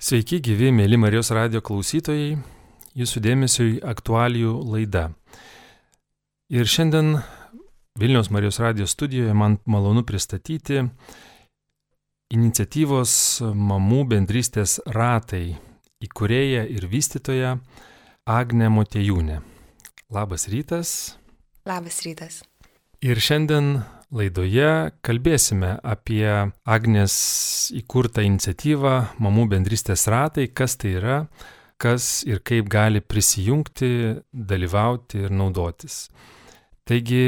Sveiki, gyvi, mėly Marijos radio klausytojai, jūsų dėmesiui aktualijų laida. Ir šiandien Vilniaus Marijos radio studijoje man malonu pristatyti iniciatyvos Mamų bendrystės ratai įkūrėja ir vystytoja Agne Motejūnė. Labas rytas. Labas rytas. Ir šiandien Laidoje kalbėsime apie Agnės įkurtą iniciatyvą Mamų bendrystės ratai, kas tai yra, kas ir kaip gali prisijungti, dalyvauti ir naudotis. Taigi,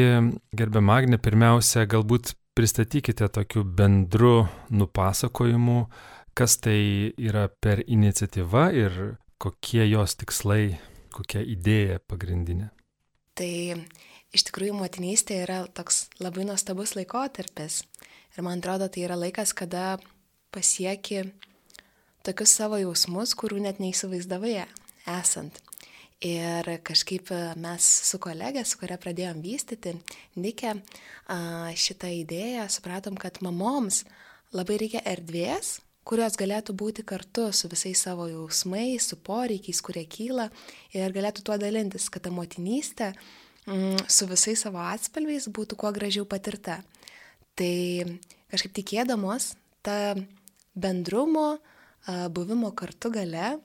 gerbiam Agnė, pirmiausia, galbūt pristatykite tokiu bendru nupasakojimu, kas tai yra per iniciatyva ir kokie jos tikslai, kokia idėja pagrindinė. Tai iš tikrųjų motinystė yra toks labai nuostabus laikotarpis. Ir man atrodo, tai yra laikas, kada pasieki tokius savo jausmus, kurių net neįsivaizdavai esant. Ir kažkaip mes su kolegė, su kuria pradėjom vystyti, Nikė, šitą idėją supratom, kad mamoms labai reikia erdvės, kurios galėtų būti kartu su visais savo jausmais, su poreikiais, kurie kyla ir galėtų tuo dalintis, kad ta motinystė uh, su visais savo atspalviais būtų kuo gražiau patirta. Tai kažkaip tikėdamos tą bendrumo, buvimo kartu gale,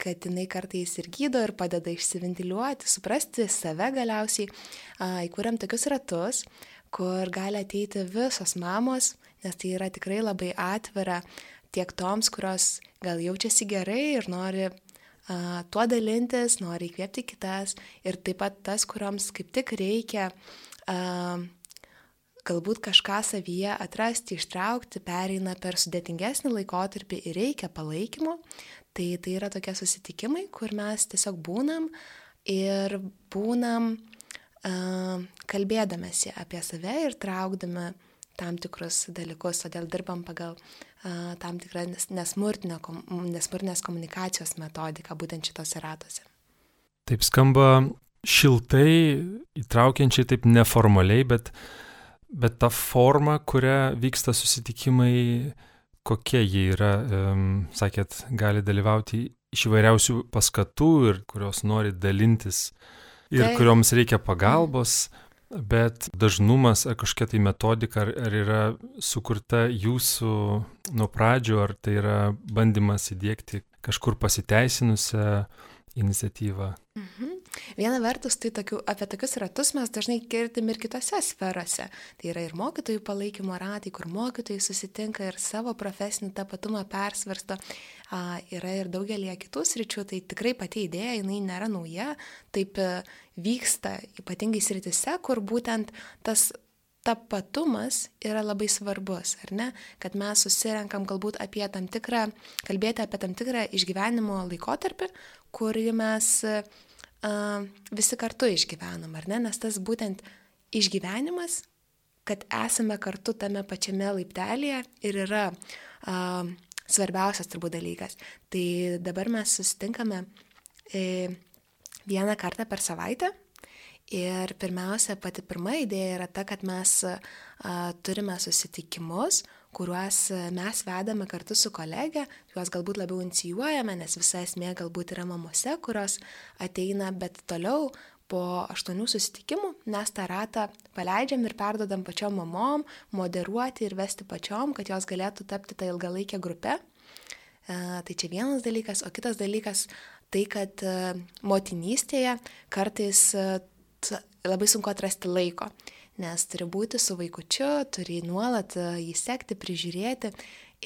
kad jinai kartais ir gydo ir padeda išsiventiliuoti, suprasti save galiausiai, įkūrėm tokius ratus, kur gali ateiti visos mamos, nes tai yra tikrai labai atvira tiek toms, kurios gal jaučiasi gerai ir nori tuo dalintis, nori įkvėpti kitas ir taip pat tas, kuriuoms kaip tik reikia galbūt kažką savyje atrasti, ištraukti, pereina per sudėtingesnį laikotarpį ir reikia palaikymo. Tai tai yra tokie susitikimai, kur mes tiesiog būnam ir būnam uh, kalbėdamėsi apie save ir traukdami tam tikrus dalykus, todėl dirbam pagal uh, tam tikrą nesmurtinės komunikacijos metodiką būtent šitose ratuose. Taip skamba šiltai, įtraukiančiai, taip neformaliai, bet, bet ta forma, kuria vyksta susitikimai, kokie jie yra, um, sakėt, gali dalyvauti iš įvairiausių paskatų ir kurios nori dalintis ir tai. kurioms reikia pagalbos. Mm Bet dažnumas ar kažkokia tai metodika, ar, ar yra sukurta jūsų nuo pradžio, ar tai yra bandymas įdėkti kažkur pasiteisinusią iniciatyvą? Mhm. Viena vertus, tai tokių, apie tokius ratus mes dažnai girdim ir kitose sferose. Tai yra ir mokytojų palaikymo ratai, kur mokytojai susitinka ir savo profesinį tapatumą persvarsto. A, yra ir daugelie kitų sričių, tai tikrai pati idėja, jinai nėra nauja, taip e, vyksta ypatingai sritise, kur būtent tas tapatumas yra labai svarbus, ar ne? Kad mes susirenkam galbūt apie tam tikrą, kalbėti apie tam tikrą išgyvenimo laikotarpį, kurį mes visi kartu išgyvenam, ar ne? Nes tas būtent išgyvenimas, kad esame kartu tame pačiame laiptelėje ir yra uh, svarbiausias turbūt dalykas. Tai dabar mes susitinkame e, vieną kartą per savaitę. Ir pirmiausia, pati pirma idėja yra ta, kad mes a, turime susitikimus, kuriuos mes vedame kartu su kolege, juos galbūt labiau inicijuojame, nes visa esmė galbūt yra mamose, kurios ateina, bet toliau po aštuonių susitikimų mes tą ratą paleidžiam ir perdodam pačiom mamom, moderuoti ir vesti pačiom, kad jos galėtų tapti tą ilgalaikę grupę. E, tai čia vienas dalykas, o kitas dalykas tai, kad e, motinystėje kartais e, labai sunku atrasti laiko nes turi būti su vaikučiu, turi nuolat e, jį sekti, prižiūrėti.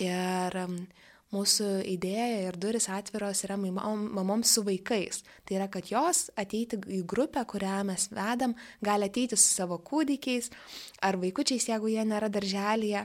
Ir mūsų idėja ir duris atviros yra mamoms su vaikais. Tai yra, kad jos ateiti į grupę, kurią mes vedam, gali ateiti su savo kūdikiais ar vaikučiais, jeigu jie nėra darželėje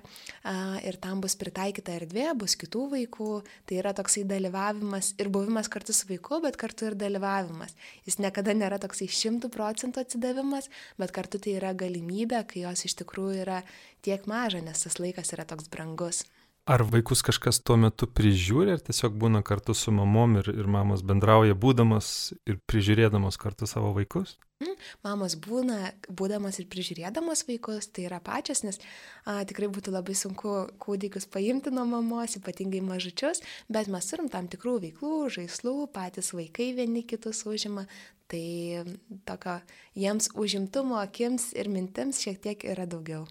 ir tam bus pritaikyta erdvė, bus kitų vaikų. Tai yra toksai dalyvavimas ir buvimas kartu su vaiku, bet kartu ir dalyvavimas. Jis niekada nėra toksai šimtų procentų atsidavimas, bet kartu tai yra galimybė, kai jos iš tikrųjų yra tiek maža, nes tas laikas yra toks brangus. Ar vaikus kažkas tuo metu prižiūri, ar tiesiog būna kartu su mamom ir, ir mamos bendrauja būdamas ir prižiūrėdamas kartu savo vaikus? Mm, mamos būna, būdamos ir prižiūrėdamos vaikus, tai yra pačios, nes a, tikrai būtų labai sunku kūdikius paimti nuo mamos, ypatingai mažučius, bet mes turim tam tikrų veiklų, žaislų, patys vaikai vieni kitus užima, tai tokio jiems užimtumo akims ir mintims šiek tiek yra daugiau.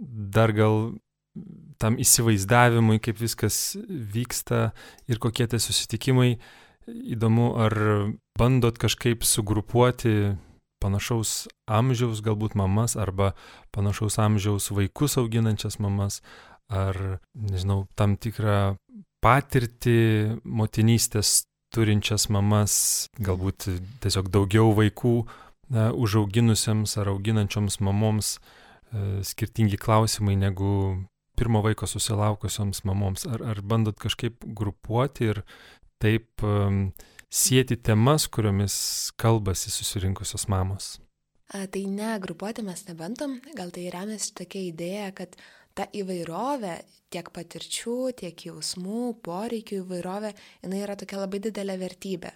Dar gal tam įsivaizdavimui, kaip viskas vyksta ir kokie tie susitikimai, įdomu, ar bandot kažkaip sugrupuoti panašaus amžiaus galbūt mamas arba panašaus amžiaus vaikus auginančias mamas, ar, nežinau, tam tikrą patirtį motinystės turinčias mamas, galbūt tiesiog daugiau vaikų na, užauginusiems ar auginančioms mamoms skirtingi klausimai negu pirmo vaiko susilaukusioms mamoms. Ar, ar bandot kažkaip grupuoti ir taip um, sieti temas, kuriomis kalbasi susirinkusios mamos? A, tai ne, grupuoti mes nebandom, gal tai remiasi tokia idėja, kad ta įvairovė, tiek patirčių, tiek jausmų, poreikių įvairovė, jinai yra tokia labai didelė vertybė.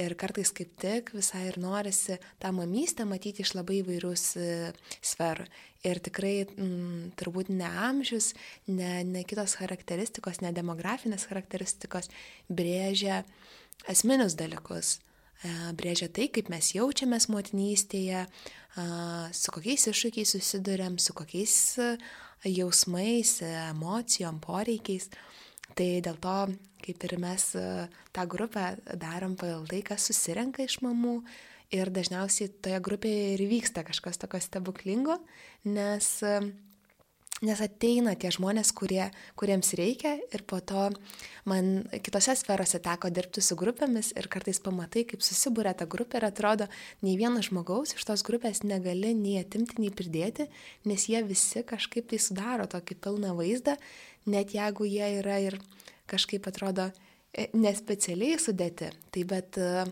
Ir kartais kaip tik visai ir norisi tą mamystę matyti iš labai įvairius e, sferų. Ir tikrai m, mm, turbūt ne amžius, ne, ne kitos charakteristikos, ne demografinės charakteristikos brėžia esminius dalykus. E, brėžia tai, kaip mes jaučiamės motinystėje, su kokiais iššūkiais susidurėm, su kokiais e, jausmais, emocijom, poreikiais. Tai dėl to, kaip ir mes e, tą grupę darom pagal tai, kas susirenka iš mamų. Ir dažniausiai toje grupėje ir vyksta kažkas tokio stebuklingo, nes, e, nes ateina tie žmonės, kurie, kuriems reikia ir po to man kitose sferose teko dirbti su grupėmis ir kartais pamatai, kaip susibūrė ta grupė ir atrodo, nei vieno žmogaus iš tos grupės negali nei atimti, nei pridėti, nes jie visi kažkaip tai sudaro tokį pilną vaizdą net jeigu jie yra ir kažkaip atrodo e, nespecialiai sudėti, tai bet e,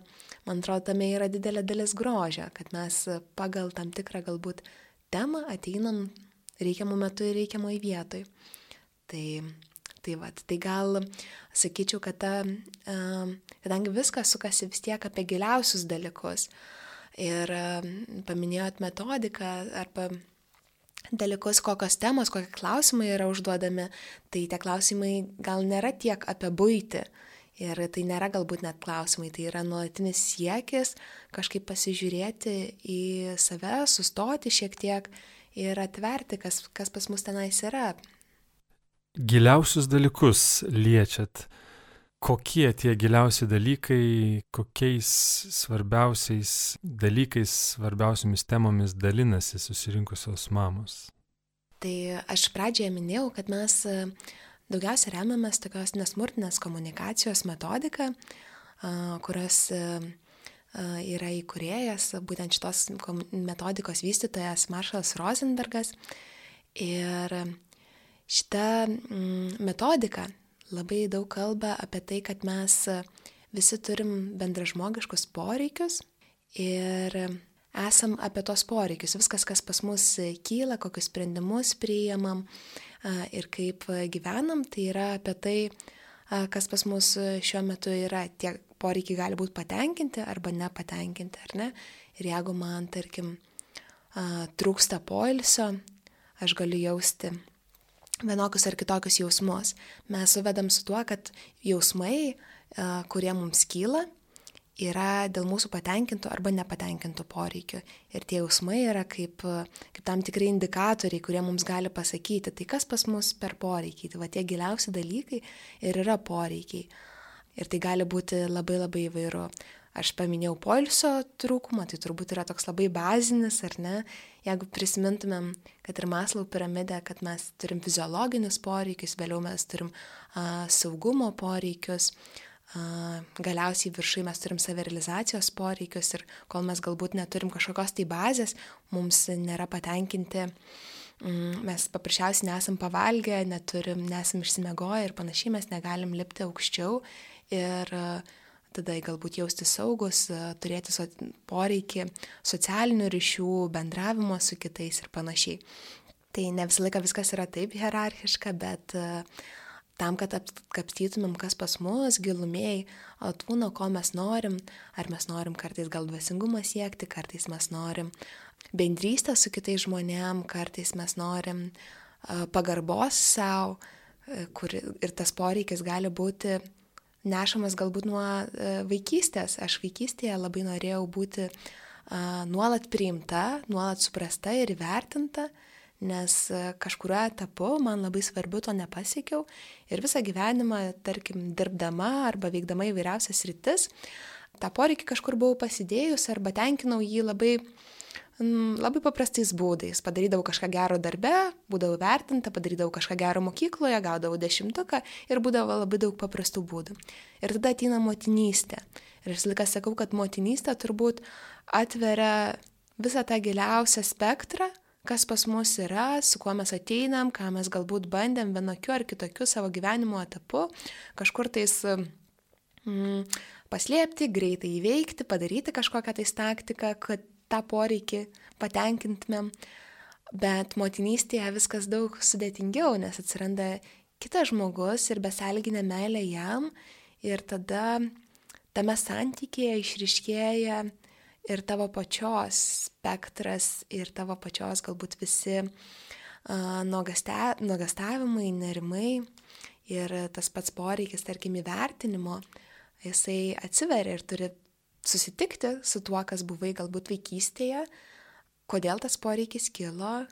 man atrodo tame yra didelė dalis grožio, kad mes pagal tam tikrą galbūt temą ateinam reikiamų metų ir reikiamoj vietoj. Tai, tai, vat, tai gal sakyčiau, kad ta, kadangi viskas sukasi vis tiek apie giliausius dalykus ir paminėjot metodiką arba dalykus, kokios temos, kokie klausimai yra užduodami, tai tie klausimai gal nėra tiek apie būti. Ir tai nėra galbūt net klausimai, tai yra nuolatinis siekis kažkaip pasižiūrėti į save, sustoti šiek tiek ir atverti, kas, kas pas mus tenais yra. Giliausius dalykus liečiat. Kokie tie giliausi dalykai, kokiais svarbiausiais dalykais, svarbiausiamis temomis dalinasi susirinkusios mamos? Tai aš pradžioje minėjau, kad mes e, daugiausia remiamės tokios nesmurtinės komunikacijos metodiką, kurios e, yra įkurėjas, būtent šitos metodikos vystytojas Maršalas Rosenbergas. Ir šita metodika labai daug kalba apie tai, kad mes visi turim bendražmogiškus poreikius ir esam apie tos poreikius. Viskas, kas pas mus kyla, kokius sprendimus priimam ir kaip gyvenam, tai yra apie tai, kas pas mus šiuo metu yra. Tie poreikiai gali būti patenkinti arba nepatenkinti, ar ne? Ir jeigu man, tarkim, trūksta poilsio, aš galiu jausti vienokius ar kitokius jausmus. Mes suvedam su tuo, kad jausmai, kurie mums kyla, yra dėl mūsų patenkintų arba nepatenkintų poreikių. Ir tie jausmai yra kaip, kaip tam tikrai indikatoriai, kurie mums gali pasakyti, tai kas pas mus per poreikiai. Tai va tie giliausi dalykai ir yra poreikiai. Ir tai gali būti labai labai įvairu. Aš paminėjau poilsio trūkumą, tai turbūt yra toks labai bazinis, ar ne? Jeigu prisimintumėm, kad ir Maslau piramidė, kad mes turim fiziologinius poreikius, vėliau mes turim a, saugumo poreikius, a, galiausiai viršai mes turim savirealizacijos poreikius ir kol mes galbūt neturim kažkokios tai bazės, mums nėra patenkinti mm, mes paprasčiausiai nesam pavalgę, neturim, nesam išsimegoję ir panašiai, mes negalim lipti aukščiau ir uh, tada galbūt jausti saugus, e, turėti so, poreikį socialinių ryšių, bendravimo su kitais ir panašiai. Tai ne visą laiką viskas yra taip hierarchiška, bet e, tam, kad apkapstytumėm, kas pas mus, gilumėjai, atūno, ko mes norim, ar mes norim kartais gal dvasingumą siekti, kartais mes norim bendrystę su kitais žmonėm, kartais mes norim pagarbos savo, kur ir tas poreikis gali būti nešamas galbūt nuo vaikystės. Aš vaikystėje labai norėjau būti nuolat priimta, nuolat suprasta ir įvertinta nes e, kažkuriuo etapu man labai svarbu to nepasiekiau ir visą gyvenimą, tarkim, dirbdama arba veikdama įvairiausias rytis, tą poreikį kažkur buvau pasidėjus arba tenkinau jį labai, labai paprastais būdais. Padarydavau kažką gero darbe, būdavau vertinta, padarydavau kažką gero mokykloje, gaudavau dešimtuką ir būdavo labai daug paprastų būdų. Ir tada ateina motinystė. Ir aš laiką sakau, kad motinystė turbūt atveria visą tą giliausią spektrą kas pas mus yra, su kuo mes ateinam, ką mes galbūt bandėm vienokiu ar kitokiu savo gyvenimo etapu, kažkur tais mm, paslėpti, greitai įveikti, padaryti kažkokią tais taktiką, kad tą poreikį patenkintumėm. Bet motinystėje viskas daug sudėtingiau, nes atsiranda kitas žmogus ir besalginė meilė jam ir tada tame santykėje išriškėja ir tavo pačios spektras ir tavo pačios galbūt visi uh, nuogastavimai, nerimai ir tas pats poreikis, tarkim, įvertinimo, jisai atsiveria ir turi susitikti su tuo, kas buvai galbūt vaikystėje, kodėl tas poreikis kilo,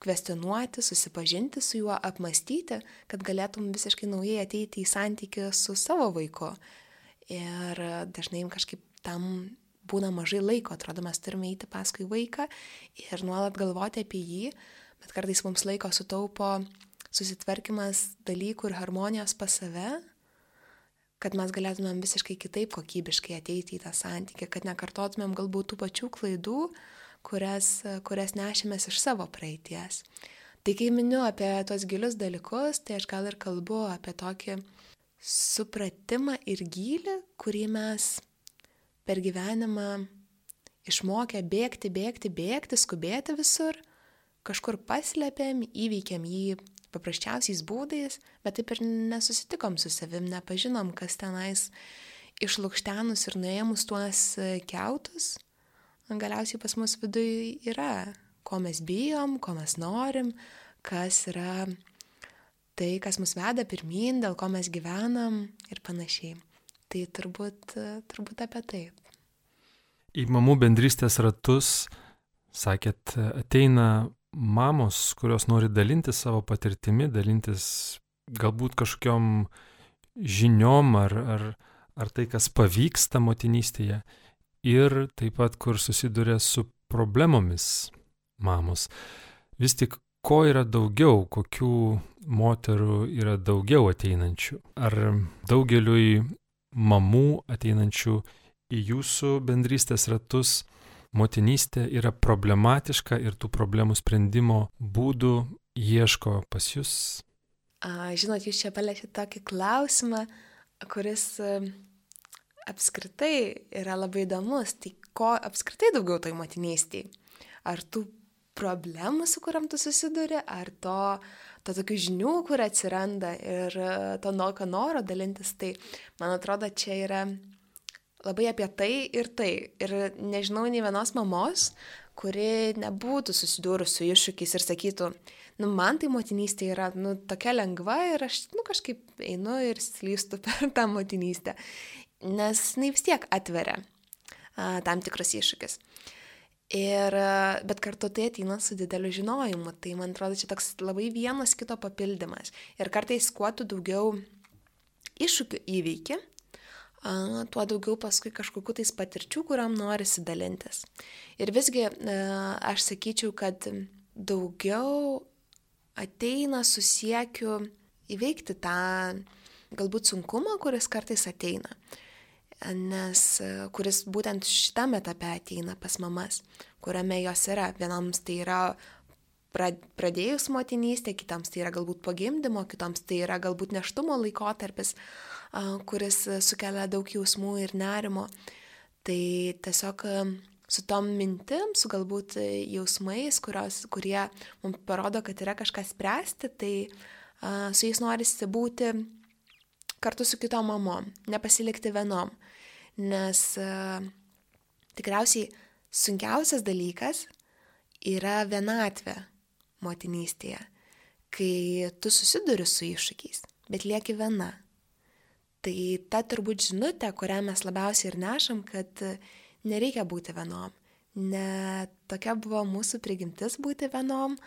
kvestionuoti, susipažinti su juo, apmastyti, kad galėtum visiškai naujai ateiti į santykių su savo vaiku. Ir dažnai kažkaip tam būna mažai laiko, atrodo, mes turime eiti paskui vaiką ir nuolat galvoti apie jį, bet kartais mums laiko sutaupo susitvarkymas dalykų ir harmonijos pas save, kad mes galėtumėm visiškai kitaip kokybiškai ateiti į tą santykį, kad nekartotumėm galbūt tų pačių klaidų, kurias, kurias nešėmės iš savo praeities. Tai kai miniu apie tos gilius dalykus, tai aš gal ir kalbu apie tokį supratimą ir gilį, kurį mes per gyvenimą išmokę bėgti, bėgti, bėgti, skubėti visur, kažkur paslėpėm, įveikėm jį paprasčiausiais būdais, bet taip ir nesusitikom su savim, nepažinom, kas tenais išlūkštenus ir nuėmus tuos keutus, galiausiai pas mus viduje yra, ko mes bijom, ko mes norim, kas yra tai, kas mus veda pirmin, dėl ko mes gyvenam ir panašiai. Tai turbūt, turbūt apie tai. Į mamų bendrystės ratus, sakėt, ateina mamos, kurios nori dalintis savo patirtimi, dalintis galbūt kažkokiam žiniom ar, ar, ar tai, kas pavyksta motinystėje. Ir taip pat, kur susiduria su problemomis mamos. Vis tik, ko yra daugiau, kokių moterų yra daugiau ateinančių? Ar daugeliui mamų ateinančių į jūsų bendrystės ratus motinystė yra problematiška ir tų problemų sprendimo būdų ieško pas jūs? A, žinot, jūs čia palėsite tokį klausimą, kuris apskritai yra labai įdomus. Tai ko apskritai daugiau toj motinystėje? Ar tų problemų, su kuriam tu susiduri, ar to, to tokių žinių, kur atsiranda ir to noko noro dalintis, tai man atrodo, čia yra labai apie tai ir tai. Ir nežinau nei vienos mamos, kuri nebūtų susidūrus su iššūkiais ir sakytų, nu, man tai motinystė yra, nu, tokia lengva ir aš, nu, kažkaip einu ir slystu per tą motinystę. Nes jinai vis tiek atveria a, tam tikrus iššūkius. Ir, bet kartu tai ateina su dideliu žinojimu. Tai man atrodo, čia toks labai vienas kito papildymas. Ir kartais kuo tu daugiau iššūkių įveiki, tuo daugiau paskui kažkokiu tais patirčių, kuriam norisi dalintis. Ir visgi aš sakyčiau, kad daugiau ateina su siekiu įveikti tą galbūt sunkumą, kuris kartais ateina. Nes kuris būtent šitame etape ateina pas mamas, kuriame jos yra. Vienams tai yra pradėjus motinystę, kitams tai yra galbūt pagimdymo, kitams tai yra galbūt neštumo laikotarpis. Kuris sukelia daug jausmų ir nerimo. Tai tiesiog su tom mintim, su galbūt jausmais, kurios, kurie mums parodo, kad yra kažkas spręsti, tai su jais norisi būti kartu su kitom mamom, nepasilikti vienom. Nes tikriausiai sunkiausias dalykas yra vienatvė motinystėje, kai tu susiduri su iššūkiais, bet lieki viena. Tai ta turbūt žinutė, kurią mes labiausiai ir nešam, kad nereikia būti vienom. Ne tokia buvo mūsų prigimtis būti vienom,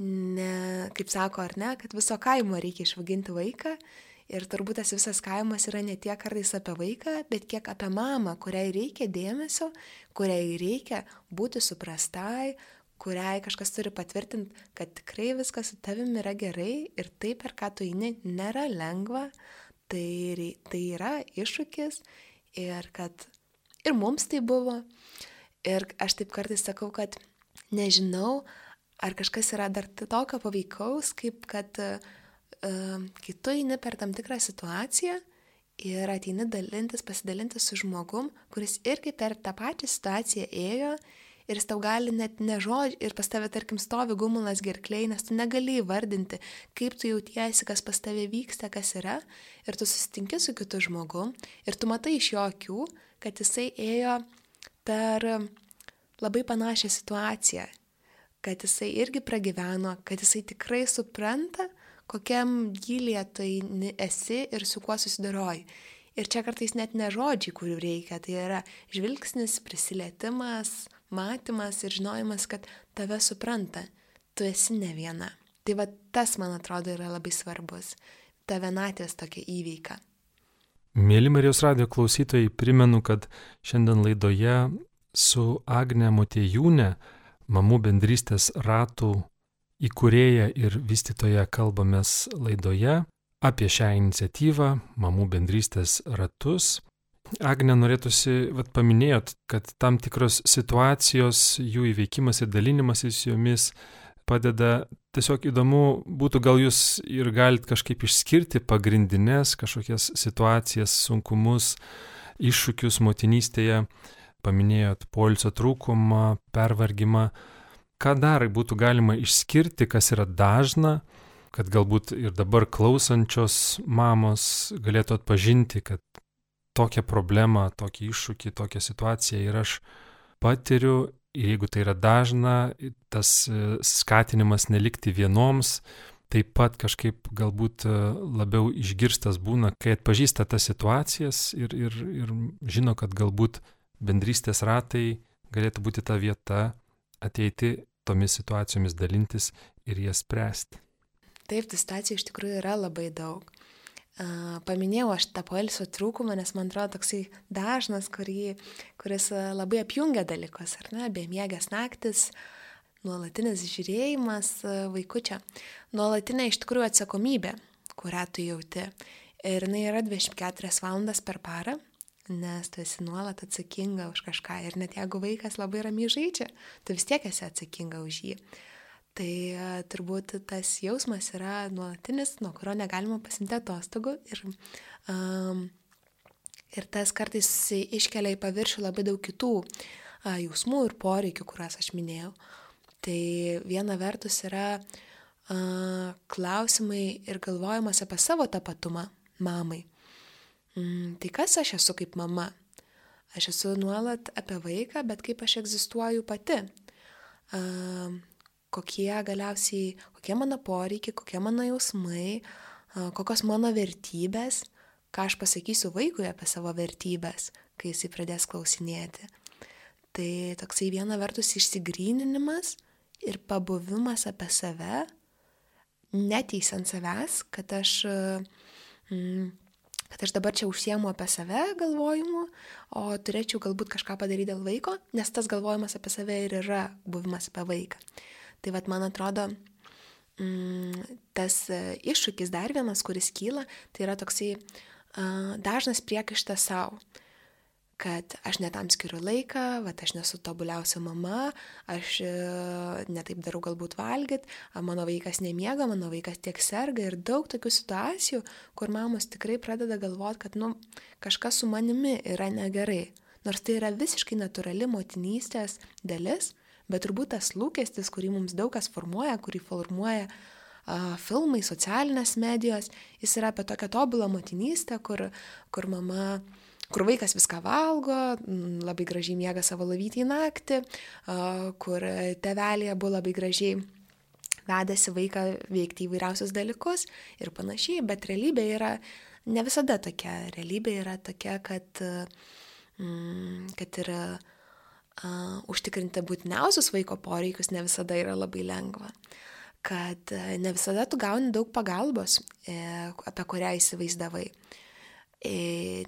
ne, kaip sako ar ne, kad viso kaimo reikia išvaginti vaiką. Ir turbūt tas visas kaimas yra ne tiek kartais apie vaiką, bet kiek apie mamą, kuriai reikia dėmesio, kuriai reikia būti suprastai, kuriai kažkas turi patvirtinti, kad tikrai viskas su tavimi yra gerai ir tai, per ką tu eini, nėra lengva, tai, tai yra iššūkis ir kad ir mums tai buvo. Ir aš taip kartais sakau, kad nežinau, ar kažkas yra dar tokio paveikaus, kaip kad uh, kai tu eini per tam tikrą situaciją ir ateini dalintis, pasidalinti su žmogum, kuris irgi per tą pačią situaciją ėjo ir jis tau gali net nežodžiai ir pas tave, tarkim, stovi gumulas gerkliai, nes tu negali įvardinti, kaip tu jautiesi, kas pas tave vyksta, kas yra, ir tu susitinki su kitu žmogu ir tu matai iš jo akių, kad jisai ėjo per labai panašią situaciją, kad jisai irgi pragyveno, kad jisai tikrai supranta, kokiam gylyje tai esi ir su kuo susidaroji. Ir čia kartais net ne žodžiai, kurių reikia, tai yra žvilgsnis, prisilietimas, matymas ir žinojimas, kad tave supranta, tu esi ne viena. Tai va tas, man atrodo, yra labai svarbus, ta vienatės tokia įveika. Mėly Marijos radio klausytojai, primenu, kad šiandien laidoje su Agne Motėjūne, mamų bendrystės ratų įkūrėja ir vystytoja kalbamės laidoje apie šią iniciatyvą, mamų bendrystės ratus. Agne, norėtųsi, vat, paminėjot, kad tam tikros situacijos, jų įveikimas ir dalinimasis jomis padeda. Tiesiog įdomu būtų, gal jūs ir galit kažkaip išskirti pagrindinės kažkokias situacijas, sunkumus, iššūkius motinystėje. Paminėjot polsio trūkumą, pervargimą. Ką dar būtų galima išskirti, kas yra dažna, kad galbūt ir dabar klausančios mamos galėtų atpažinti, kad tokią problemą, tokį iššūkį, tokią situaciją ir aš patiriu, ir jeigu tai yra dažna, tas e, skatinimas nelikti vienoms, taip pat kažkaip galbūt e, labiau išgirstas būna, kai atpažįsta tas situacijas ir, ir, ir žino, kad galbūt bendrystės ratai galėtų būti ta vieta ateiti tomis situacijomis dalintis ir jas spręsti. Taip, tų situacijų iš tikrųjų yra labai daug. Paminėjau aš tą poilsio trūkumą, nes man atrodo toksai dažnas, kurį, kuris labai apjungia dalykus, ar ne, bemiegės naktis, nuolatinis žiūrėjimas vaikučio, nuolatinė iš tikrųjų atsakomybė, kurią tu jauti. Ir jinai yra 24 valandas per parą, nes tu esi nuolat atsakinga už kažką. Ir net jeigu vaikas labai ramiai žaidžia, tu vis tiek esi atsakinga už jį. Tai e, turbūt tas jausmas yra nuolatinis, nuo kurio negalima pasimti atostogų ir, um, ir tas kartais iškelia į paviršių labai daug kitų uh, jausmų ir poreikių, kuriuos aš minėjau. Tai viena vertus yra uh, klausimai ir galvojimas apie savo tapatumą mamai. Mm, tai kas aš esu kaip mama? Aš esu nuolat apie vaiką, bet kaip aš egzistuoju pati. Uh, kokie galiausiai, kokie mano poreikiai, kokie mano jausmai, kokios mano vertybės, ką aš pasakysiu vaikui apie savo vertybės, kai jisai pradės klausinėti. Tai toksai viena vertus išsigryninimas ir pabuvimas apie save, neteisant savęs, kad aš, mm, kad aš dabar čia užsiemu apie save galvojimu, o turėčiau galbūt kažką padaryti dėl vaiko, nes tas galvojimas apie save ir yra buvimas apie vaiką. Tai vad man atrodo, mm, tas e, iššūkis dar vienas, kuris kyla, tai yra toksai uh, dažnas priekaištas savo kad aš netam skiriu laiką, va, aš nesu tobuliausia mama, aš e, netaip darau galbūt valgyt, mano vaikas nemiega, mano vaikas tiek serga ir daug tokių situacijų, kur mamos tikrai pradeda galvoti, kad nu, kažkas su manimi yra negerai. Nors tai yra visiškai natūrali motinystės dalis, Bet turbūt tas lūkestis, kurį mums daug kas formuoja, kurį formuoja filmai, socialinės medijos, jis yra apie tokią tobulą motinystę, kur, kur mama kur vaikas viską valgo, labai gražiai miega savo lavytį į naktį, kur tevelė buvo labai gražiai vedasi vaiką veikti įvairiausius dalykus ir panašiai, bet realybė yra ne visada tokia. Realybė yra tokia, kad, kad yra uh, užtikrinti būtiniausius vaiko poreikius ne visada yra labai lengva kad ne visada tu gauni daug pagalbos, e, apie kurią įsivaizdavai. E,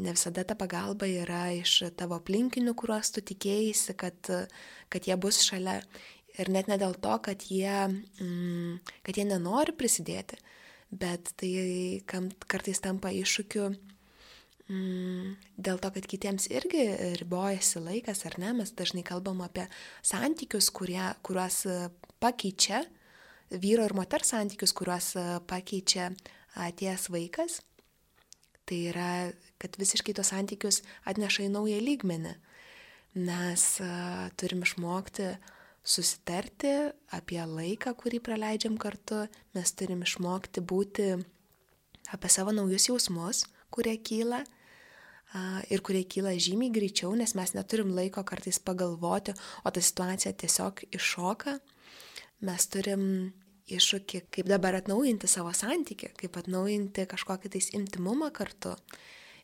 ne visada ta pagalba yra iš tavo aplinkinių, kuriuos tu tikėjai, kad, kad jie bus šalia. Ir net ne dėl to, kad jie, mm, kad jie nenori prisidėti, bet tai kartais tampa iššūkiu mm, dėl to, kad kitiems irgi ribojasi laikas, ar ne, mes dažnai kalbam apie santykius, kurie, kuriuos pakeičia, vyro ir moters santykius, kuriuos pakeičia atėjęs vaikas. Tai yra, kad visiškai tos santykius atneša į naują lygmenį. Mes uh, turim išmokti susitarti apie laiką, kurį praleidžiam kartu, mes turim išmokti būti apie savo naujus jausmus, kurie kyla ir kurie kyla žymiai greičiau, nes mes neturim laiko kartais pagalvoti, o ta situacija tiesiog iššoka. Mes turim iššūkį, kaip dabar atnaujinti savo santyki, kaip atnaujinti kažkokį tais intimumą kartu.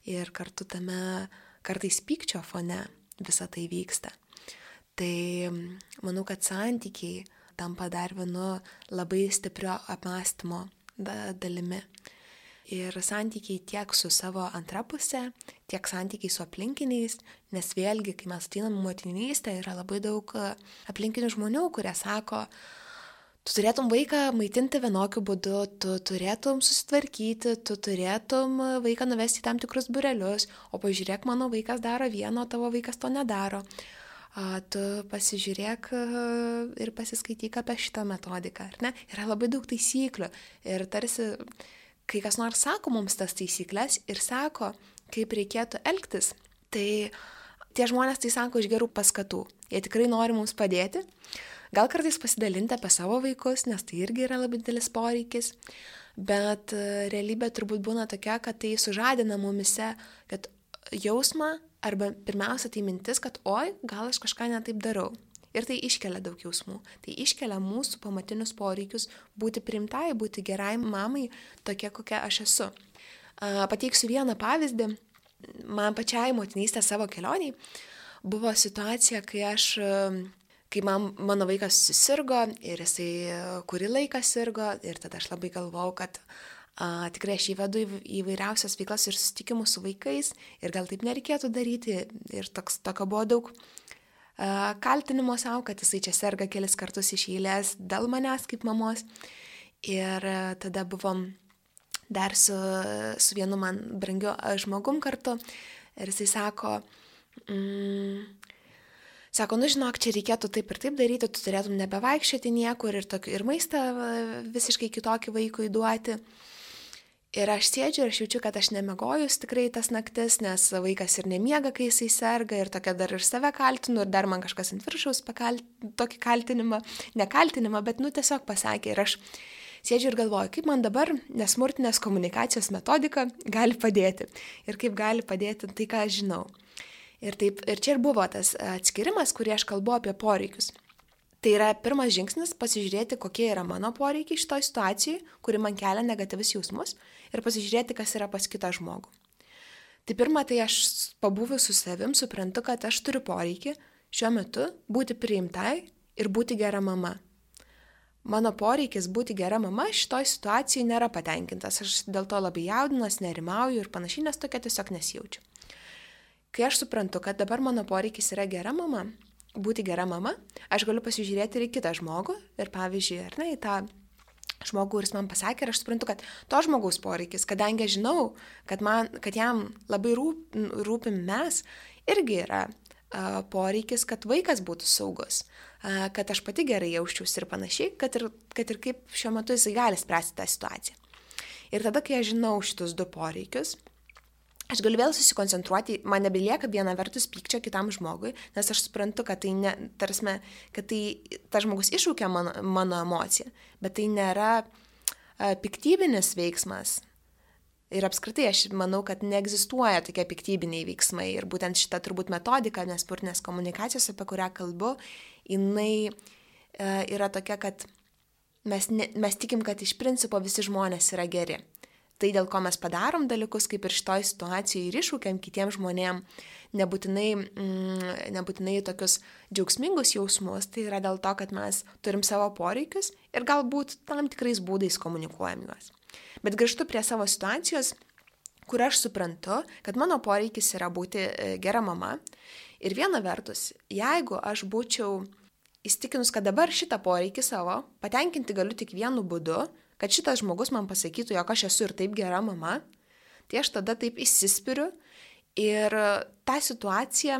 Ir kartu tame kartais pykčio fone visa tai vyksta. Tai manau, kad santykiai tampa dar vienu labai stiprio apmąstymo dalimi ir santykiai tiek su savo antra pusė, tiek santykiai su aplinkiniais, nes vėlgi, kai mes ateinam motinystę, yra labai daug e, aplinkinių žmonių, kurie sako, tu turėtum vaiką maitinti vienokiu būdu, tu turėtum susitvarkyti, tu turėtum vaiką nuvesti į tam tikrus burelius, o pažiūrėk, mano vaikas daro vieną, o tavo vaikas to nedaro. Tu pasižiūrėk e, ir pasiskaityk apie šitą metodiką, ar ne? Yra labai daug taisyklių ir tarsi kai kas nors sako mums tas taisyklės ir sako, kaip reikėtų elgtis, tai tie žmonės tai sako iš gerų paskatų. Jie tikrai nori mums padėti. Gal kartais pasidalinti apie savo vaikus, nes tai irgi yra labai didelis poreikis. Bet e, realybė turbūt būna tokia, kad tai sužadina mumise, kad jausmą arba pirmiausia tai mintis, kad oi, gal aš kažką netaip darau. Ir tai iškelia daug jausmų. Tai iškelia mūsų pamatinius poreikius būti primtai, būti gerai mamai, tokia kokia aš esu. Pateiksiu vieną pavyzdį. Man pačiai motinystė savo kelioniai buvo situacija, kai aš, kai man, mano vaikas susirgo ir jisai kurį laiką sirgo ir tada aš labai galvojau, kad a, tikrai aš įvedu į įvairiausias veiklas ir susitikimus su vaikais ir gal taip nereikėtų daryti ir toks, tokio buvo daug kaltinimo savo, kad jisai čia serga kelis kartus iš eilės dėl manęs kaip mamos. Ir tada buvom dar su, su vienu man brangiu žmogum kartu ir jisai sako, mm, sako, nu žinok, čia reikėtų taip ir taip daryti, tu turėtum nebevaikščioti niekur ir, tokį, ir maistą visiškai kitokį vaikui duoti. Ir aš sėdžiu ir aš jaučiu, kad aš nemegojus tikrai tas naktis, nes vaikas ir nemiega, kai jisai serga ir tokia dar ir save kaltinu ir dar man kažkas ant viršaus pakal... tokį kaltinimą, ne kaltinimą, bet nu tiesiog pasakė. Ir aš sėdžiu ir galvoju, kaip man dabar nesmurtinės komunikacijos metodika gali padėti. Ir kaip gali padėti tai, ką aš žinau. Ir, taip, ir čia ir buvo tas atskirimas, kurį aš kalbu apie poreikius. Tai yra pirmas žingsnis pasižiūrėti, kokie yra mano poreikiai šitoj situacijai, kuri man kelia negatyvius jausmus ir pasižiūrėti, kas yra pas kitą žmogų. Tai pirma, tai aš pabuvus su savim suprantu, kad aš turiu poreikį šiuo metu būti priimtai ir būti gera mama. Mano poreikis būti gera mama šitoj situacijai nėra patenkintas, aš dėl to labai jaudinuosi, nerimauju ir panašiai, nes tokia tiesiog nesijaučiu. Kai aš suprantu, kad dabar mano poreikis yra gera mama, būti gera mama, aš galiu pasižiūrėti ir į kitą žmogų ir pavyzdžiui, ar ne, į tą žmogų, kuris man pasakė ir aš suprantu, kad to žmogaus poreikis, kadangi aš žinau, kad, man, kad jam labai rūp, rūpim mes, irgi yra a, poreikis, kad vaikas būtų saugus, a, kad aš pati gerai jausčiausi ir panašiai, kad ir, kad ir kaip šiuo metu jisai gali spręsti tą situaciją. Ir tada, kai aš žinau šitus du poreikius, aš galiu vėl susikoncentruoti, man nebelieka viena vertus pykčio kitam žmogui, nes aš suprantu, kad tai, ne, tarsme, kad tai tas žmogus iššūkia mano, mano emociją, bet tai nėra piktybinis veiksmas. Ir apskritai aš manau, kad neegzistuoja tokie piktybiniai veiksmai. Ir būtent šita turbūt metodika, nespurtinės komunikacijos, apie kurią kalbu, jinai e, yra tokia, kad mes, ne, mes tikim, kad iš principo visi žmonės yra geri. Tai dėl ko mes padarom dalykus, kaip ir šitoj situacijoje ir iššūkiam kitiems žmonėms, nebūtinai, mm, nebūtinai tokius džiaugsmingus jausmus, tai yra dėl to, kad mes turim savo poreikius ir galbūt tam tikrais būdais komunikuojam juos. Bet grįžtu prie savo situacijos, kur aš suprantu, kad mano poreikis yra būti e, gera mama. Ir viena vertus, jeigu aš būčiau įstikinus, kad dabar šitą poreikį savo patenkinti galiu tik vienu būdu, kad šitas žmogus man pasakytų, jog aš esu ir taip gera mama, tai aš tada taip įsispiriu ir tą situaciją,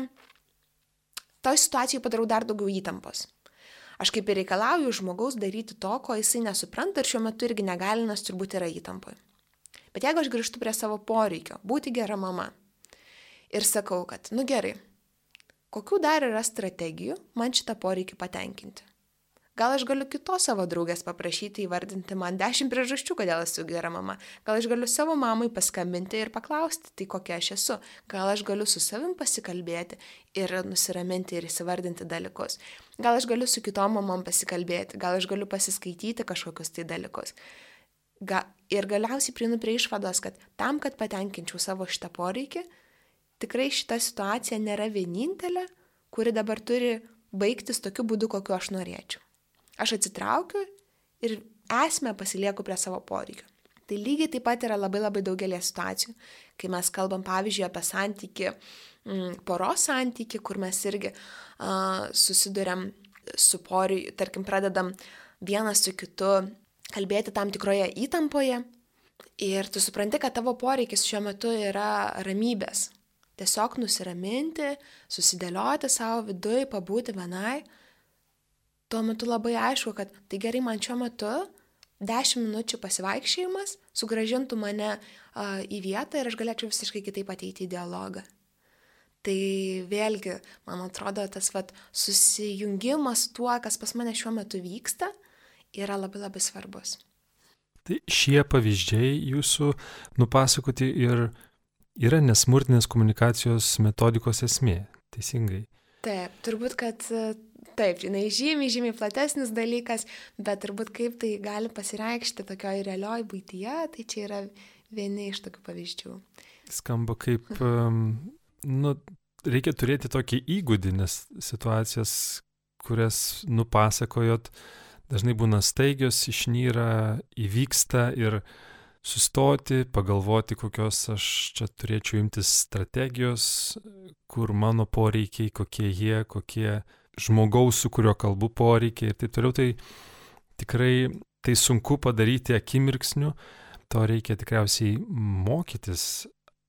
toj situacijai padarau dar daugiau įtampos. Aš kaip ir reikalauju žmogaus daryti to, ko jisai nesupranta ir šiuo metu irgi negali, nes turbūt yra įtampoje. Bet jeigu aš grįžtu prie savo poreikio, būti gera mama ir sakau, kad, nu gerai, kokių dar yra strategijų man šitą poreikį patenkinti? Gal aš galiu kitos savo draugės paprašyti įvardinti man dešimt priežasčių, kodėl esu gera mama. Gal aš galiu savo mamai paskambinti ir paklausti, tai kokia aš esu. Gal aš galiu su savim pasikalbėti ir nusiraminti ir įsivardinti dalykus. Gal aš galiu su kitom mamom pasikalbėti, gal aš galiu pasiskaityti kažkokius tai dalykus. Ga, ir galiausiai prieinu prie išvados, kad tam, kad patenkinčiau savo šitą poreikį, tikrai šita situacija nėra vienintelė, kuri dabar turi baigtis tokiu būdu, kokiu aš norėčiau. Aš atsitraukiu ir esmę pasilieku prie savo poreikio. Tai lygiai taip pat yra labai labai daugelį situacijų, kai mes kalbam pavyzdžiui apie santyki, mm, poros santyki, kur mes irgi uh, susidurėm su poreikiu, tarkim, pradedam vienas su kitu kalbėti tam tikroje įtampoje ir tu supranti, kad tavo poreikis šiuo metu yra ramybės. Tiesiog nusiraminti, susidėlioti savo viduje, pabūti vienai tuo metu labai aišku, kad tai gerai man šiuo metu 10 minučių pasivaikščiojimas sugražintų mane uh, į vietą ir aš galėčiau visiškai kitaip ateiti į dialogą. Tai vėlgi, man atrodo, tas vat, susijungimas tuo, kas pas mane šiuo metu vyksta, yra labai labai svarbus. Tai šie pavyzdžiai jūsų nupasakoti ir yra nesmurtinės komunikacijos metodikos esmė, teisingai. Taip, turbūt, kad Taip, jinai žymiai, žymiai platesnis dalykas, bet turbūt kaip tai gali pasireikšti tokioj realioj būtyje, tai čia yra vieni iš tokių pavyzdžių. Skamba kaip, nu, reikia turėti tokį įgūdį, nes situacijas, kurias nupasakojot, dažnai būna staigios, išnyra, įvyksta ir sustoti, pagalvoti, kokios aš čia turėčiau imtis strategijos, kur mano poreikiai, kokie jie, kokie žmogaus, su kuriuo kalbu poreikiai ir taip toliau, tai tikrai tai sunku padaryti akimirksniu, to reikia tikriausiai mokytis.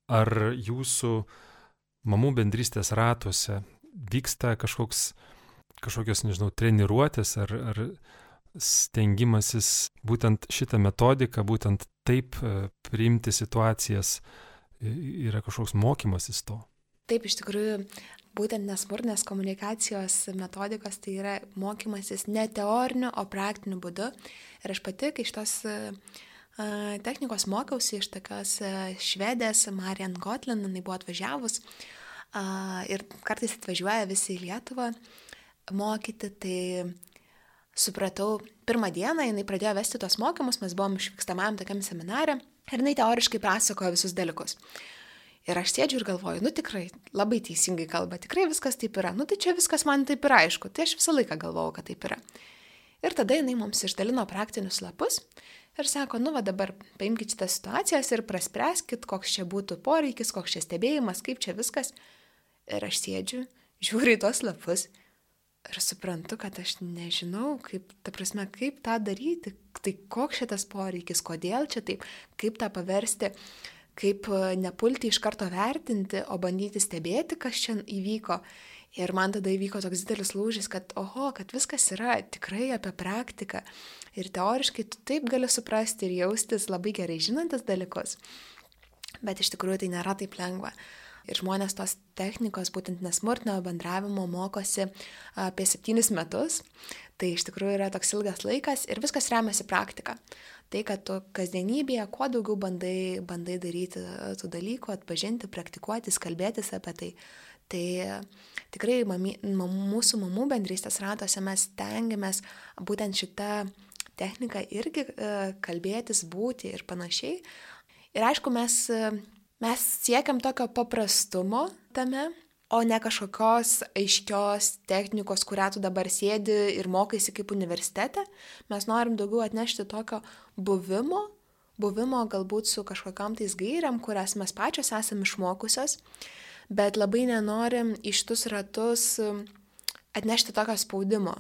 Ar jūsų mamų bendrystės ratuose vyksta kažkoks, kažkokios, nežinau, treniruotės ar, ar stengimasis būtent šitą metodiką, būtent taip e, priimti situacijas, yra kažkoks mokymasis to? Taip, iš tikrųjų, būtent nesmurtinės komunikacijos metodikos tai yra mokymasis ne teoriniu, o praktiniu būdu. Ir aš pati, kai šitos technikos mokiausi iš tokios švedės Marian Gotlin, jinai buvo atvažiavus ir kartais atvažiuoja visi į Lietuvą mokyti, tai supratau, pirmą dieną jinai pradėjo vesti tos mokymus, mes buvom išvykstamajam tokiam seminarė ir jinai teoriškai pasakojo visus dalykus. Ir aš sėdžiu ir galvoju, nu tikrai, labai teisingai kalba, tikrai viskas taip yra. Nu tai čia viskas man taip yra aišku, tai aš visą laiką galvojau, kad taip yra. Ir tada jinai mums išdalino praktinius lapus ir sako, nu va dabar paimkite šitas situacijas ir praspręskit, koks čia būtų poreikis, koks čia stebėjimas, kaip čia viskas. Ir aš sėdžiu, žiūriu į tos lapus ir suprantu, kad aš nežinau, kaip, ta prasme, kaip tą daryti, tai koks šitas poreikis, kodėl čia taip, kaip tą paversti kaip e, nepulti iš karto vertinti, o bandyti stebėti, kas čia įvyko. Ir man tada įvyko toks didelis lūžis, kad, oho, kad viskas yra tikrai apie praktiką. Ir teoriškai tu taip gali suprasti ir jaustis labai gerai žinantis dalykus. Bet iš tikrųjų tai nėra taip lengva. Ir žmonės tos technikos, būtent nesmurtinio bendravimo, mokosi apie septynis metus. Tai iš tikrųjų yra toks ilgas laikas ir viskas remiasi praktika. Tai, kad tu kasdienybėje kuo daugiau bandai, bandai daryti tų dalykų, atpažinti, praktikuotis, kalbėtis apie tai. Tai tikrai mami, mūsų mamų bendrystės ratuose mes tengiamės būtent šitą techniką irgi e, kalbėtis, būti ir panašiai. Ir aišku, mes, mes siekiam tokio paprastumo tame, o ne kažkokios aiškios technikos, kurią tu dabar sėdi ir mokaisi kaip universitete. Mes norim daugiau atnešti tokio buvimo, buvimo galbūt su kažkokiam tais gairiam, kurias mes pačios esame išmokusios, bet labai nenorim iš tus ratus atnešti tokio spaudimo.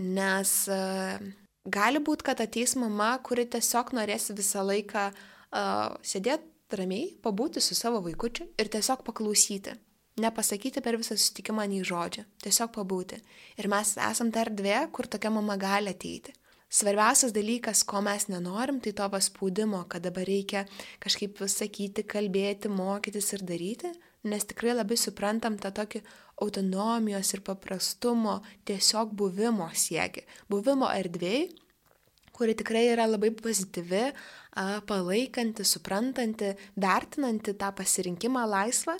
Nes uh, gali būti, kad ateis mama, kuri tiesiog norės visą laiką uh, sėdėti ramiai, pabūti su savo vaikučiu ir tiesiog paklausyti nepasakyti per visą susitikimą nei žodžio, tiesiog pabūti. Ir mes esam ta erdvė, kur tokia mama gali ateiti. Svarbiausias dalykas, ko mes nenorim, tai to paspaudimo, kad dabar reikia kažkaip sakyti, kalbėti, mokytis ir daryti, nes tikrai labai suprantam tą tokį autonomijos ir paprastumo, tiesiog buvimo siekį. Buvimo erdvėjai, kuri tikrai yra labai pozityvi, palaikanti, suprantanti, vertinanti tą pasirinkimą laisvą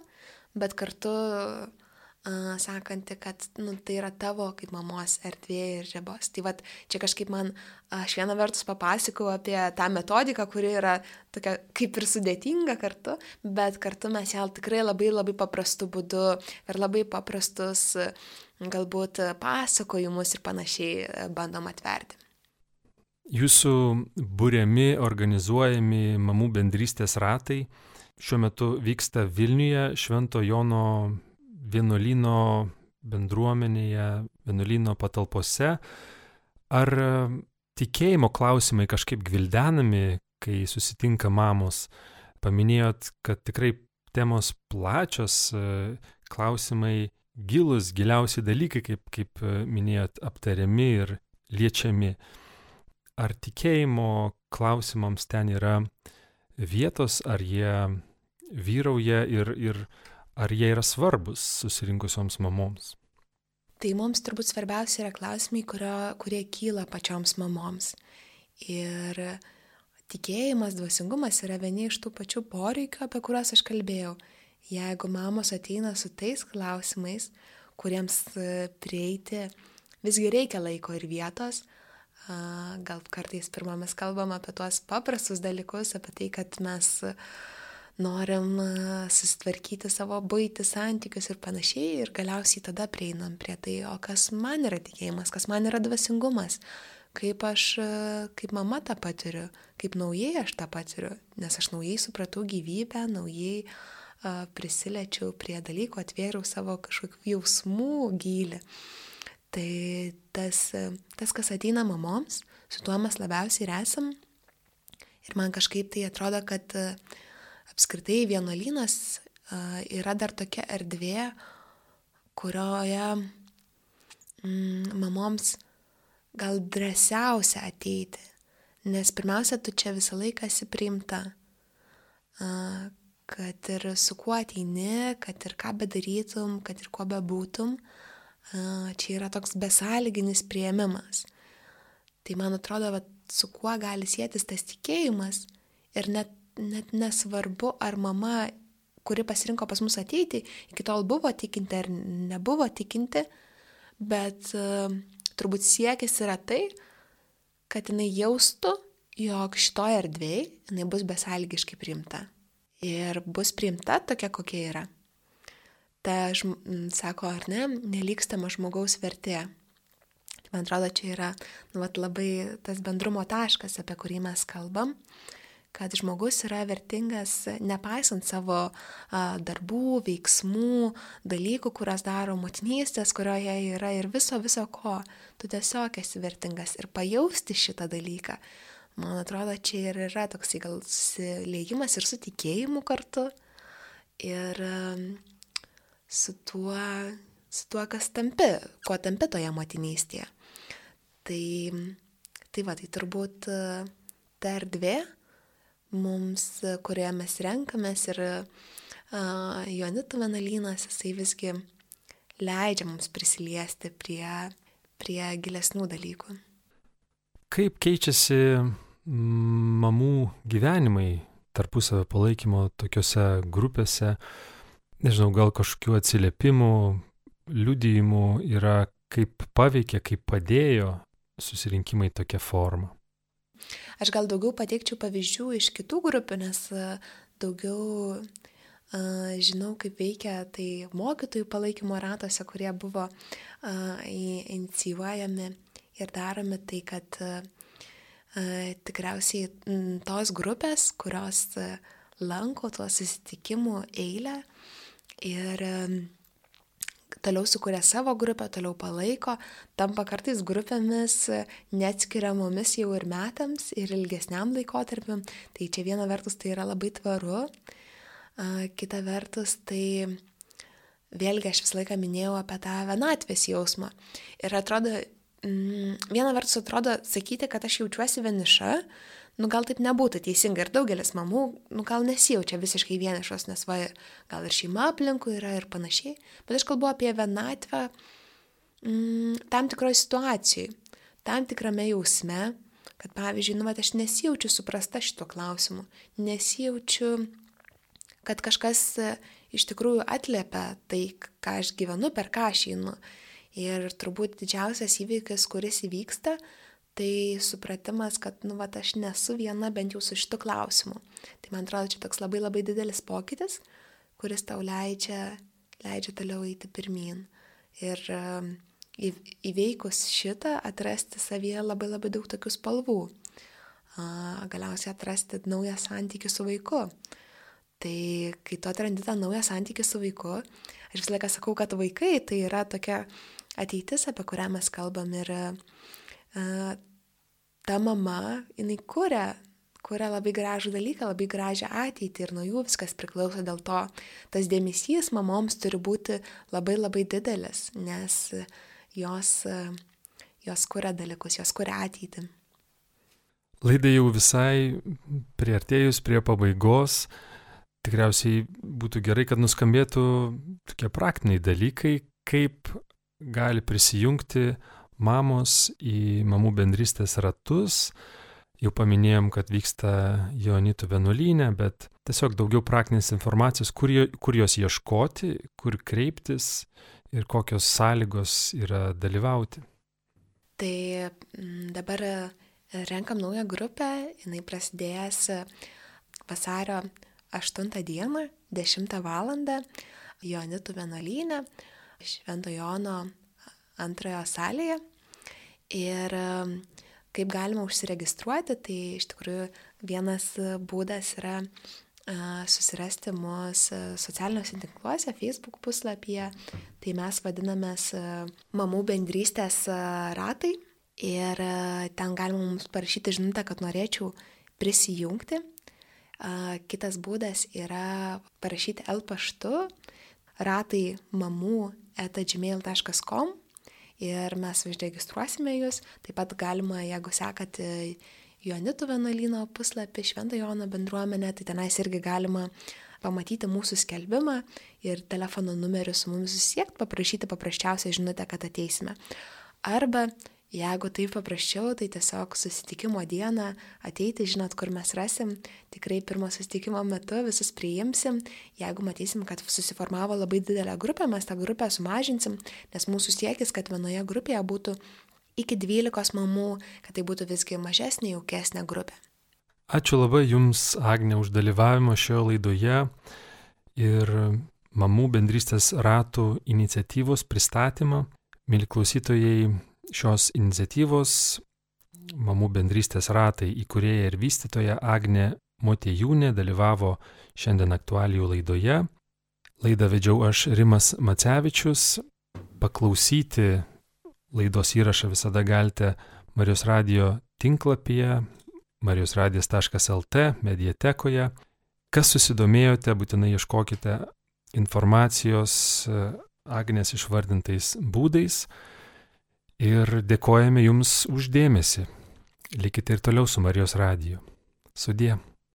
bet kartu uh, sakanti, kad nu, tai yra tavo kaip mamos erdvė ir ribos. Tai vad, čia kažkaip man, aš vieną vertus papasakau apie tą metodiką, kuri yra tokia kaip ir sudėtinga kartu, bet kartu mes ją tikrai labai labai paprastu būdu ir labai paprastus galbūt pasakojimus ir panašiai bandom atverti. Jūsų būriami, organizuojami mamų bendrystės ratai šiuo metu vyksta Vilniuje Švento Jono vienuolino bendruomenėje, vienuolino patalpose. Ar e, tikėjimo klausimai kažkaip gvildenami, kai susitinka mamos? Paminėjot, kad tikrai temos plačios, e, klausimai gilus, giliausi dalykai, kaip, kaip e, minėjot, aptariami ir liečiami. Ar tikėjimo klausimams ten yra vietos, ar jie vyrauja ir, ir ar jie yra svarbus susirinkusioms mamoms? Tai mums turbūt svarbiausia yra klausimai, kurio, kurie kyla pačioms mamoms. Ir tikėjimas, dvasingumas yra vieni iš tų pačių poreikių, apie kuriuos aš kalbėjau. Jeigu mamos ateina su tais klausimais, kuriems e, prieiti visgi reikia laiko ir vietos, gal kartais pirmą mes kalbam apie tuos paprastus dalykus, apie tai, kad mes uh, norim susitvarkyti savo būti, santykius ir panašiai ir galiausiai tada prieinam prie tai, o kas man yra tikėjimas, kas man yra dvasingumas, kaip aš, kaip mama tą patiriu, kaip naujai aš tą patiriu, nes aš naujai supratau gyvybę, naujai uh, prisiliečiau prie dalykų, atvėriau savo kažkokių jausmų gilį. Tai tas, tas, kas ateina mamoms, su tuo mes labiausiai ir esam. Ir man kažkaip tai atrodo, kad uh, apskritai vienuolynas yra dar tokia erdvė, kurioje mm, mamoms gal drąsiausia ateiti, nes pirmiausia, tu čia visą laiką esi priimta, kad ir su kuo ateini, kad ir ką bedarytum, kad ir kuo bebūtum, čia yra toks besąlyginis prieimimas. Tai man atrodo, va, su kuo gali sėtis tas tikėjimas ir net net nesvarbu, ar mama, kuri pasirinko pas mus ateiti, iki tol buvo tikinti ar nebuvo tikinti, bet uh, turbūt siekis yra tai, kad jinai jaustų, jog šitoje erdvėje jinai bus besalgiškai priimta. Ir bus priimta tokia, kokia yra. Ta, sako, ar ne, nelikstama žmogaus vertė. Man atrodo, čia yra nu, vat, labai tas bendrumo taškas, apie kurį mes kalbam. Uh, kad žmogus yra vertingas nepaisant savo darbų, veiksmų, dalykų, kurias daro motinystės, kurioje yra ir viso, viso ko. Tu tiesiog esi vertingas ir pajausti šitą dalyką. Man atrodo, čia ir yra toks gal susiliejimas ir su tikėjimu kartu. Ir su tuo, su tuo, kas tampi, kuo tampi toje motinystėje. Tai, tai va, tai turbūt ta erdvė, mums, kurioje mes renkamės ir Jonitų vienuolynas, jisai visgi leidžia mums prisiliesti prie, prie gilesnių dalykų. Kaip keičiasi mamų gyvenimai tarpusavio palaikymo tokiuose grupėse, nežinau, gal kažkokių atsiliepimų, liudijimų yra, kaip paveikė, kaip padėjo susirinkimai tokia forma. Aš gal daugiau pateikčiau pavyzdžių iš kitų grupių, nes e, daugiau uh, žinau, kaip veikia tai mokytojų palaikymo ratuose, kurie buvo uh, inicijuojami ir daromi, tai kad tikriausiai tos grupės, kurios lanko tuos susitikimų eilę ir toliau sukuria savo grupę, toliau palaiko, tampa kartais grupėmis neatskiriamomis jau ir metams, ir ilgesniam laikotarpiu. Tai čia viena vertus tai yra labai tvaru, kita vertus tai vėlgi aš visą laiką minėjau apie tą vienatvės jausmą. Ir atrodo, mm, viena vertus atrodo sakyti, kad aš jaučiuosi vieniša, nu gal taip nebūtų teisinga ir daugelis mamų, nu gal nesijaučia visiškai vienišos, nes va, gal ir šeima aplinkui yra ir panašiai, bet aš kalbu apie vienatvę mm, tam tikroje situacijoje, tam tikrame jausme, kad pavyzdžiui, nu va, aš nesijaučiu suprasta šito klausimu, nesijaučiu, kad kažkas e, iš tikrųjų atliepia tai, ką aš gyvenu, per ką aš einu. Ir turbūt didžiausias įvykis, kuris įvyksta, tai supratimas, kad, nu, va, aš nesu viena bent jau su šitu klausimu. Tai man atrodo, čia toks labai labai didelis pokytis, kuris tau leidžia, leidžia toliau eiti pirmin. Ir um, įveikus šitą atrasti savyje labai labai daug tokių spalvų. Galiausiai atrasti naują santykių su vaiku. Tai kai tu atrandi tą naują santykių su vaiku, aš visą laiką sakau, kad vaikai tai yra tokia ateitis, apie kurią mes kalbam ir ta mama, jinai kuria, kuria labai gražų dalyką, labai gražią ateitį ir nuo jų viskas priklauso. Dėl to tas dėmesys mamoms turi būti labai labai didelis, nes jos, jos kuria dalykus, jos kuria ateitį. Laidai jau visai priartėjus prie pabaigos, tikriausiai būtų gerai, kad nuskambėtų tokie praktiniai dalykai, kaip gali prisijungti mamos į mamų bendrystės ratus. Jau paminėjom, kad vyksta Jonitų vienuolynė, bet tiesiog daugiau praktinės informacijos, kur, kur jos ieškoti, kur kreiptis ir kokios sąlygos yra dalyvauti. Tai mm, dabar renkam naują grupę, jinai prasidėjęs vasario 8 dieną, 10 val. Jonitų vienuolynė, Švento Jono antrojo salėje. Ir kaip galima užsiregistruoti, tai iš tikrųjų vienas būdas yra susirasti mus socialiniuose tinkluose, Facebook puslapyje, tai mes vadinamės mamų bendrystės ratai. Ir ten galima mums parašyti žinutę, kad norėčiau prisijungti. Kitas būdas yra parašyti L paštu ratai mamų etagmail.com ir mes užregistruosime jūs. Taip pat galima, jeigu sekate Jonitų vienuolyno puslapį Švento Jono bendruomenę, tai tenais irgi galima pamatyti mūsų skelbimą ir telefono numeriu su mumis susiekti, paprašyti paprasčiausią žinutę, kad ateisime. Arba Jeigu taip paprasčiau, tai tiesiog susitikimo dieną ateiti, žinot, kur mes rasim, tikrai pirmo susitikimo metu visus priimsim, jeigu matysim, kad susiformavo labai didelė grupė, mes tą grupę sumažinsim, nes mūsų siekis, kad vienoje grupėje būtų iki 12 mamų, kad tai būtų visgi mažesnė, jaukesnė grupė. Ačiū labai Jums, Agne, už dalyvavimą šioje laidoje ir mamų bendrystės ratų iniciatyvos pristatymą. Mėly klausytojai, šios iniciatyvos mamų bendrystės ratai įkūrėja ir vystytoja Agne Motėjūnė dalyvavo šiandien aktualijų laidoje. Laidą vedžiau aš Rimas Macevičius. Paklausyti laidos įrašą visada galite Marijos radio tinklapyje marijosradijas.lt mediatekoje. Kas susidomėjote, būtinai ieškokite informacijos Agnės išvardintais būdais ir dėkojame Jums uždėmesi. Likite ir toliau su Marijos radiju. Sudie.